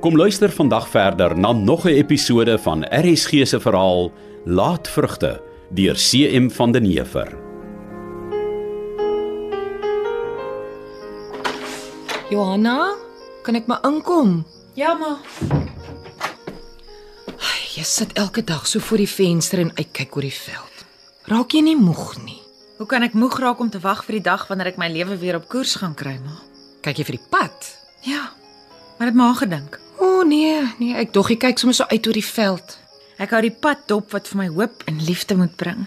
Kom luister vandag verder na nog 'n episode van RSG se verhaal Laatvrugte deur CM van den Heever. Johanna, kan ek maar inkom? Ja, ma. Jy sit elke dag so voor die venster en uitkyk oor die veld. Raak jy nie moeg nie? Hoe kan ek moeg raak om te wag vir die dag wanneer ek my lewe weer op koers gaan kry, ma? Kyk jy vir die pad? Ja. Maar dit maar gedink. O oh, nee, nee, ek dog jy kyk sommer so uit oor die veld. Ek hou die pad dop wat vir my hoop en liefde moet bring.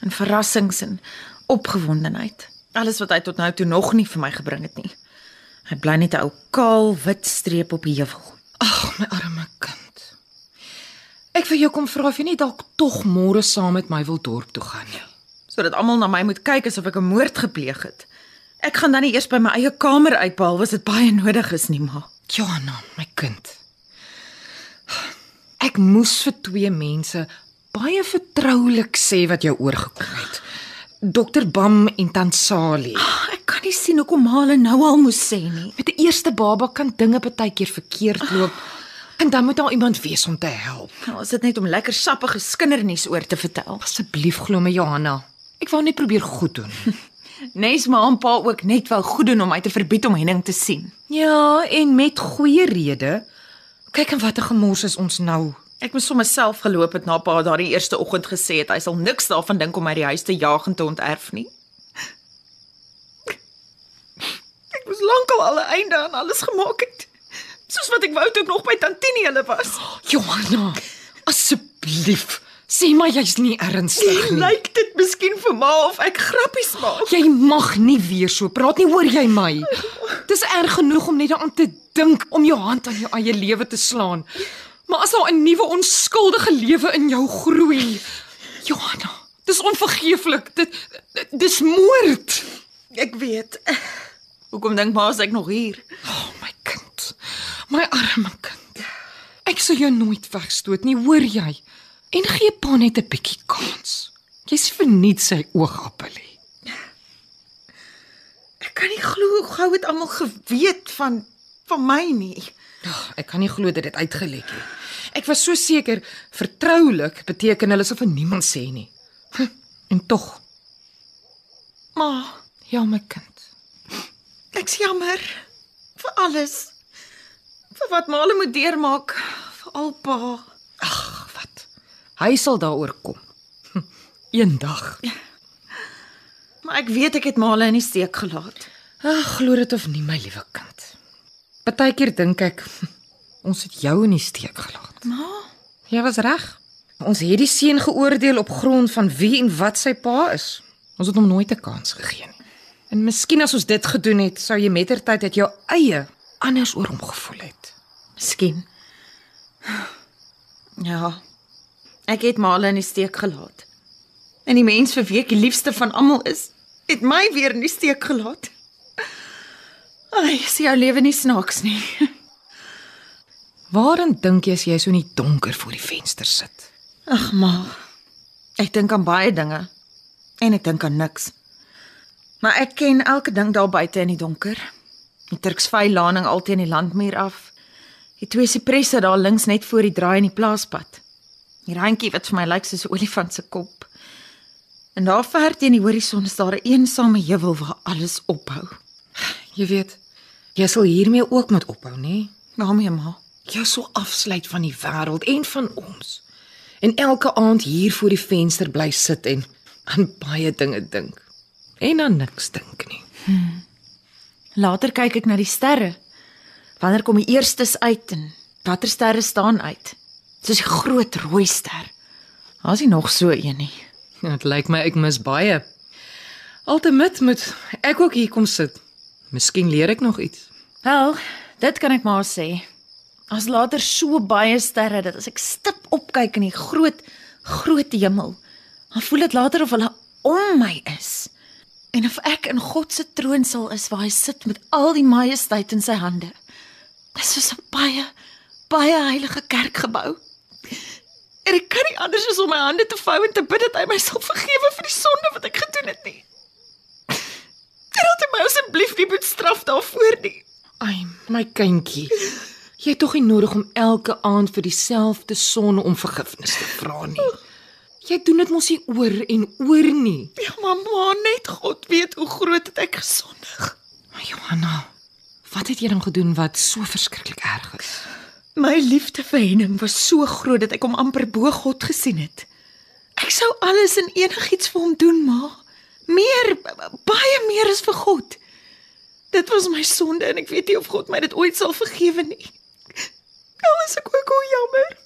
En verrassings en opgewondenheid. Alles wat hy tot nou toe nog nie vir my gebring het nie. Hy bly net 'n ou kaal wit streep op die heuwel. Ag, my arme kind. Ek wil jou kom vra of jy nie dalk tog môre saam met my wil dorp toe gaan nie. Sodat almal na my moet kyk asof ek 'n moord gepleeg het. Ek gaan dan nie eers by my eie kamer uitbehalwe as dit baie nodig is nie, ma. Johanna, my kind. Ek moes vir twee mense baie vertroulik sê wat jou oorgekom het. Dokter Bam en Tansali. Ek kan nie sien hoekom hulle nou al moes sê nie. Met 'n eerste baba kan dinge baie keer verkeerd loop. En dan moet daar iemand wees om te help. Nou, is dit net om lekker sappige skindernuus oor te vertel. Asseblief glo my Johanna. Ek wou net probeer goed doen. Nes ma en pa ook net wou goed doen om my te verbied om Henning te sien. ja, en met goeie rede. Kyk en watter gemors is ons nou. Ek moes sommer self geloop het na pa daardie eerste oggend gesê het hy sal niks daarvan dink om my die huis te jaag en te onterf nie. Ek moes lankal al 'n einde aan alles gemaak het. Soos wat ek wou toe ek nog by Tantini hulle was. Johanna, asseblief, sê maar jy's nie ernstig nie. Lyk dit miskien vir ma of ek grappies maak? Jy mag nie weer so praat nie, hoor jy my? Dis erg genoeg om net daaraan te dink om jou hand aan jou eie lewe te slaan. Maar as daar 'n nuwe onskuldige lewe in jou groei, Johanna, dis onvergeeflik. Dit dis moord. Ek weet. Hoekom dink ma as ek nog hier? Oh my kind. My arme kind. Ek sal jou nooit wegstoot nie, hoor jy? En gee pa net 'n bietjie kans. Jy's verniet sy oogappelie. Ek kan nie glo hoe gou het almal geweet van van my nie. Ag, ek kan nie glo dit het uitgelek nie. Ek was so seker vertroulik beteken hulle sal vir niemand sê nie. Hm, En tog, Ma, ja my kind. ek's jammer vir alles. Vir wat ma hulle moet deurmaak, vir alpa. Ag. Hy sal daaroor kom. Eendag. Maar ek weet ek het ma hulle in die steek gelaat. Ag, glo dit of nie my liewe kind. Partykeer dink ek ons het jou in die steek gelaat. Ma, Jy was reg. Ons het die seun geoordeel op grond van wie en wat sy pa is. Ons het hom nooit 'n kans gegee nie. En miskien as ons dit gedoen het, sou jy mettertyd uit jou eie anders oor hom gevoel het. miskien. Ja. Ek het ma hulle in die steek gelaat. En die mens vir wie ek die liefste van almal is, het my weer in die steek gelaat. Ai, sien jou lewe nie snaaks nie. Waarin dink jy as jy so in die donker voor die venster sit? Ag ma. Ek dink aan baie dinge en ek dink aan niks. Maar ek ken elke ding daar buite in die donker. Die Turksvy laning altyd in die landmuur af. Die twee sipresse daar links net voor die draai in die plaaspad. Die randjie wat vir my lyk soos 'n olifant se kop. En daar ver teen die horison is daar 'n eensame heuwel waar alles ophou. Jy weet, jy sal hiermee ook moet ophou, nê? Waarmee ma? Jou so afsluit van die wêreld en van ons. En elke aand hier voor die venster bly sit en aan baie dinge dink. En aan niks dink nie. Later kyk ek na die sterre. Wanneer kom die eerstes uit en watter sterre staan uit? Soos die groot rooi ster. Daar's nie nog so een nie. Dit lyk my ek mis baie. Altemit moet ek ook hier kom sit. Miskien leer ek nog iets. Wel, dit kan ek maar sê. As later so baie sterre dat as ek stip opkyk in die groot groot hemel, dan voel dit later of hulle om my is. En of ek in God se troonsaal is waar hy sit met al die majesteit in sy hande. Dis soos 'n baie baie heilige kerkgebou. En ek kan nie anders as om my hande te vou en te bid dat hy my sal vergewe vir die sonde wat ek gedoen het nie. Dat hy my asseblief nie moet straf daarvoor nie. Ai, my kindjie. Jy het tog nie nodig om elke aand vir dieselfde son om vergifnis te vra nie. Jy doen dit mos nie oor en oor nie. Ja, mamma, net God weet hoe groot het ek gesondig. Maar Johanna, wat het jy dan gedoen wat so verskriklik erg is? My liefde vir Henning was so groot dat ek hom amper bo God gesien het. Ek sou alles en enigiets vir hom doen, ma. Meer, baie meer as vir God. Dit was my sonde en ek weet nie of God my dit ooit sal vergewe nie. Nou is ek ook hoe jammer.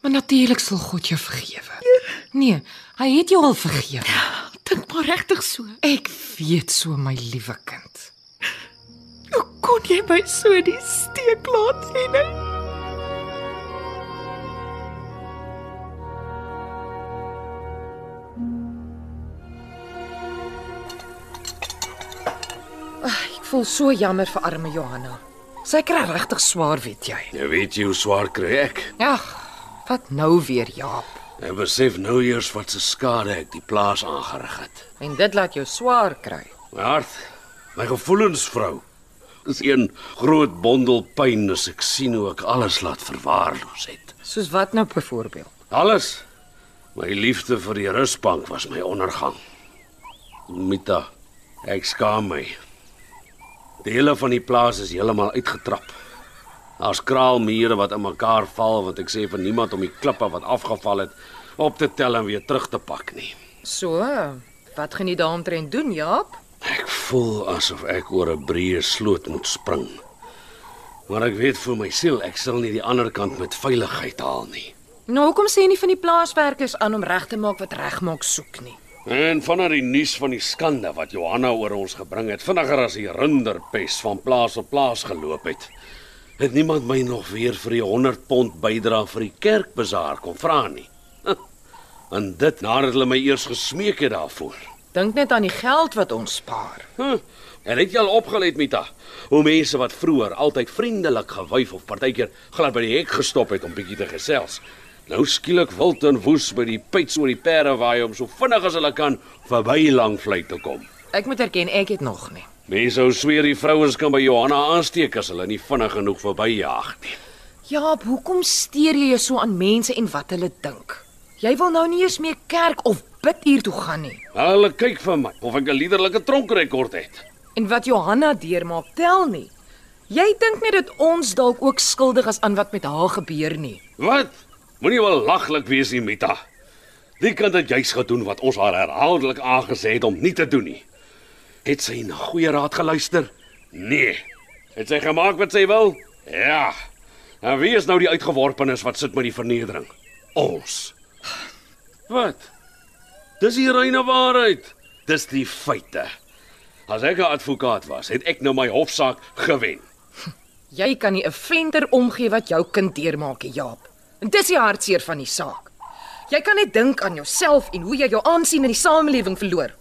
Maar natuurlik sal God jou vergewe. Nee, hy het jou al vergewe. Dink maar regtig so. Ek weet so my liewe kind. Hoe kon jy my so in die steek laat, Henning? Voel so jammer vir arme Johanna. Sy kry regtig swaar, weet jy. Nou weet jy hoe swaar kry ek. Ag, wat nou weer, Jaap? Ek besef nou eers wat se skade ek die plaas aangerig het. En dit laat jou swaar kry. My hart, my gevoelens, vrou, is een groot bondel pyn as ek sien hoe ek alles laat verwaarloos het. Soos wat nou byvoorbeeld? Alles. My liefde vir die rusbank was my ondergang. Mita, ek skaam my. Dele van die plaas is heeltemal uitgetrap. Daar's kraalmure wat in mekaar val want ek sê vir niemand om die klippe wat afgeval het op te tel en weer terug te pak nie. So, wat gaan jy daaromtrent doen, Jaap? Ek voel asof ek oor 'n breë sloot moet spring. Maar ek weet vir my siel ek sal nie die ander kant met veiligheid haal nie. Nou, hoekom sê nie van die plaaswerkers aan om reg te maak wat regmaak soek nie? En vanaf die nuus van die skande wat Johanna oor ons gebring het, vinniger as die rinderpes van plaas op plaas geloop het, het niemand my nog weer vir die 100 pond bydra vir die kerkbazaar kom vra nie. En dit nadat hulle my eers gesmeek het daarvoor. Dink net aan die geld wat ons spaar. Huh. En het jy al opgelet Mita, hoe mense wat vroeër altyd vriendelik gewuif of partykeer glad by die hek gestop het om bietjie te gesels. Nou skielik wild en woes by die pyts oor die perde waai om so vinnig as hulle kan verby Langvlei te kom. Ek moet erken ek het nog nie. Mense sou sweer die vrouens kan by Johanna aansteek as hulle nie vinnig genoeg verbyjaag nie. Jaap, hoekom steur jy jou so aan mense en wat hulle dink? Jy wil nou nie eens meer kerk of bid hier toe gaan nie. Hulle kyk vir my of ek 'n liderlike tronkrekord het. En wat Johanna deurmaak, tel nie. Jy dink net dat ons dalk ook skuldig is aan wat met haar gebeur nie. Wat? Moenie wel laglik wees nie, Mita. Die kind het juis gedoen wat ons haar herhaaldelik aangesê het om nie te doen nie. Het sy na goeie raad geluister? Nee. Het sy gemaak wat sy wil? Ja. En wie is nou die uitgeworpenes wat sit met die vernedering? Ons. Wat? Dis die reine waarheid. Dis die feite. As ek 'n advokaat was, het ek nou my hofsaak gewen. Jy kan nie 'n flenter omgee wat jou kind deurmaak, nie, Jaap. En dis die hartseer van die saak. Jy kan net dink aan jouself en hoe jy jou aansien in die samelewing verloor.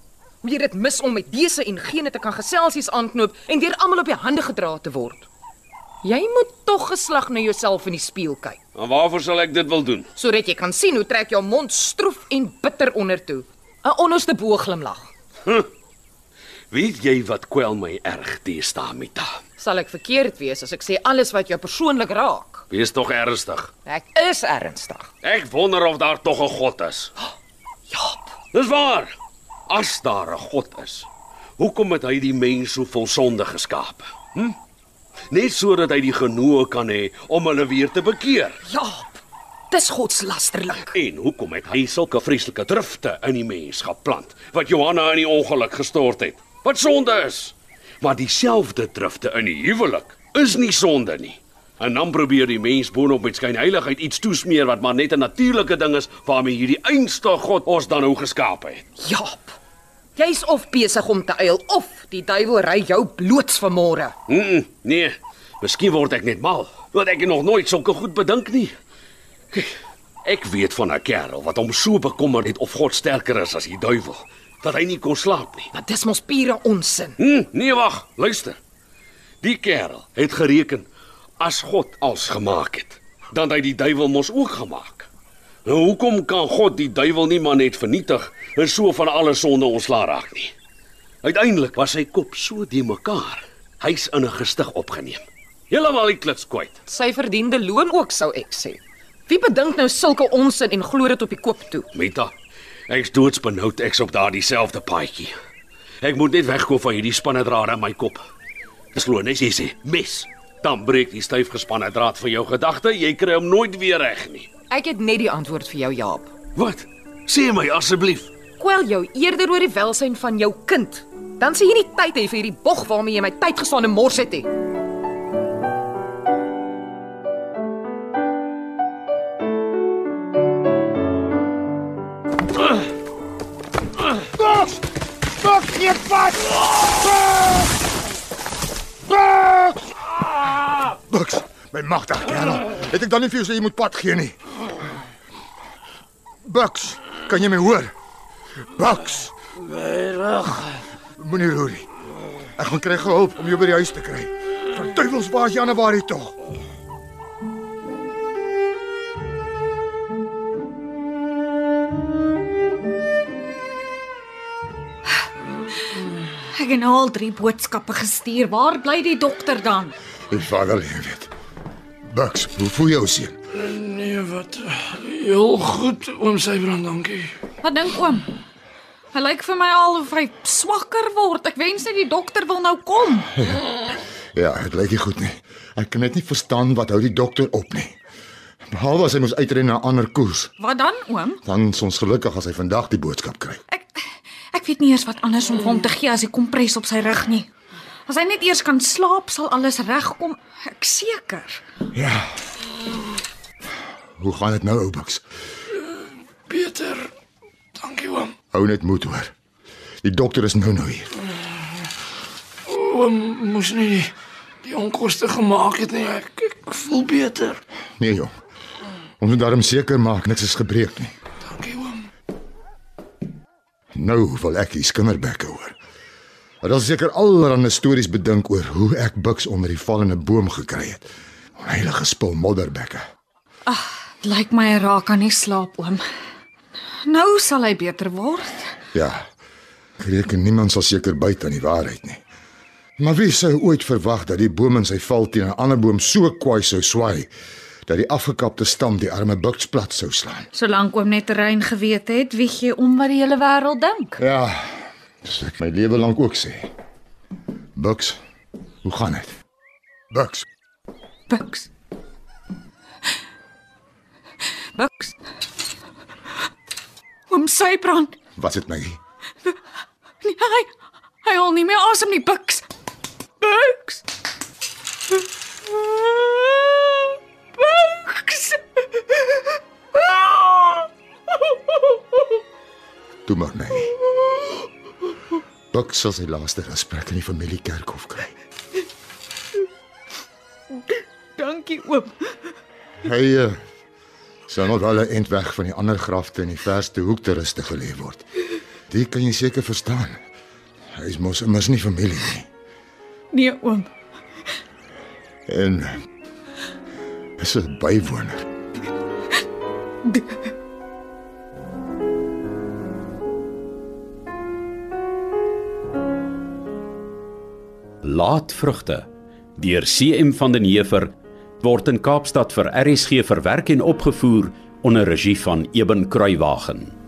Hoe jy dit mis om met dese en gene te kan geselsies aanknoop en deur almal op die hande gedra te word. Jy moet tog geslag na jouself in die spieël kyk, En waarvoor sal ek dit wil doen? sodat jy kan sien hoe trek jou mond stroef en bitter ondertoe. 'n Onderste bo glimlag. Weet jy wat kwel my erg teesta, Mita? Sal ek verkeerd wees as ek sê alles wat jou persoonlik raak? Wees tog ernstig. Ek is ernstig. Ek wonder of daar tog 'n God is. Jaap, Dis waar. As daar 'n God is, hoekom het hy die mens so vol sonde geskaap? Hm? Net sodat hy die genoeg kan hê om hulle weer te bekeer. Jaap. Dis godslasterlik. En hoekom het hy sulke vreeslike drifte in die mens geplant wat Johanna in die ongeluk gestort het? Wat sonde is. Maar dieselfde drifte in die huwelik is nie sonde nie. En dan probeer die mens boonop met skynheiligheid iets toesmeer wat maar net 'n natuurlike ding is waarmee hierdie einste God ons dan nou geskaap het. Jaap. Jy's of besig om te eil of die duiwel ry jou bloots vanmôre. Mm, -mm nee, miskien word ek net mal, want ek het nog nooit sulke goed bedink nie. Kyk, ek weet van 'n kerel wat hom so bekommer het of God sterker is as die duiwel, dat hy nie kon slaap nie. Maar dis mos pure onsin. Hm, nee wag, luister. Die kerel het gereken as God als gemaak het, dan het hy die duiwel mos ook gemaak. Nou hoekom kan God die duiwel nie maar net vernietig en so van alle sonde ontslaa raak nie? Uiteindelik was sy kop so de mekaar. Hy's in 'n gestig opgeneem. Heeltemal die klits kwyt. Sy verdiende loon ook sou ek sê. Wie bedink nou sulke onsin en glo dit op die kop toe? Meta, ek's doodsbenoud ek's op daardie selfde paadjie. Ek moet net wegkom van hierdie spanne drade in my kop. Dis glo net jy sê, mes. Dan breek die styf gespanne draad van jou gedagte, jy kry hom nooit weer reg nie. Ek het net die antwoord vir jou, Jaap. Wat? Sê my asseblief. Kwel jou eerder oor die welsyn van jou kind. Dan sê jy nie tyd hê vir hierdie bog waarmee jy my tyd gestaan en mors het nie. Boks! Boks nie pas! Boks, my magtig kerel. Het ek dan nie vir jou sê jy moet pad gee nie? Boks, kan jy my hoor? Boks, Reg. moenie roer nie. Ek gaan kry hulp om jou by die huis te kry. Verduivels baas Januarie tog. Ek het nou al 3 boodskappe gestuur. Waar bly die dokter dan? Die vader leef weet. Boks, hoe voel jou seun? Nee, wat heel goed oom Sybrand, dankie. Wat dink oom? Hy lyk vir my al of hy swakker word. Ek wens net die dokter wil nou kom. Ja, dit lyk nie goed nie. Ek kan net nie verstaan wat hou die dokter op nie. Behalwe as hy moes uitren na 'n ander koers, Wat dan, oom? dan is ons gelukkig as hy vandag die boodskap kry. Ek ek weet nie eers wat anders om vir hom te gee as die kompres op sy rug nie. As hy net eers kan slaap, sal alles regkom. Ek seker. Ja. Hoe gaan dit nou, ou Buks? Peter, dankie oom. Hou net moed hoor. Die dokter is nou nou hier. Oom moes nie die, die onkoste gemaak het nie. Ek, ek voel beter. Nee, jong. Ons moet daarom seker maak niks is gebreek nie. Dankie oom. Nou wil ek die skinderbekke hoor. Hulle sal seker allerlei stories bedink oor hoe ek Buks onder die vallende boom gekry het. Heilige spul modderbekke. Lyk my hy raak aan nie slaap, oom. Nou sal hy beter word. Ja. Ek reken niemand sal seker byt aan die waarheid nie. Maar wie sou ooit verwag dat die boom in sy val teen 'n ander boom so kwaai sou swaai dat die afgekapte stam die arme Buks plat sou slaan? Solank oom net rein geweet het, wie gee om wat die hele wêreld dink. Ja. Dis ek my lewe lank ook sê. Buks, hoe gaan dit? Buks, Buks. Buks. Oom Sybrand. wat het my? Nee, hy hy hol nie meer asem nie, Buks. Buks. Buks. Toe maar my. Buks sal sy laaste gesprek in die familiekerkhof kry. Dankie oom. Hy uh, sal nog wel 'n end weg van die ander grafte in die verste hoek te ruste gelê word. Dit kan jy seker verstaan. Hy is mos immers nie familie nie. Nee oom. En is 'n bywoner. Laatvrugte deur CM van den Heever word in Kaapstad vir RSG verwerk en opgevoer onder regie van Eben Kruiwagen.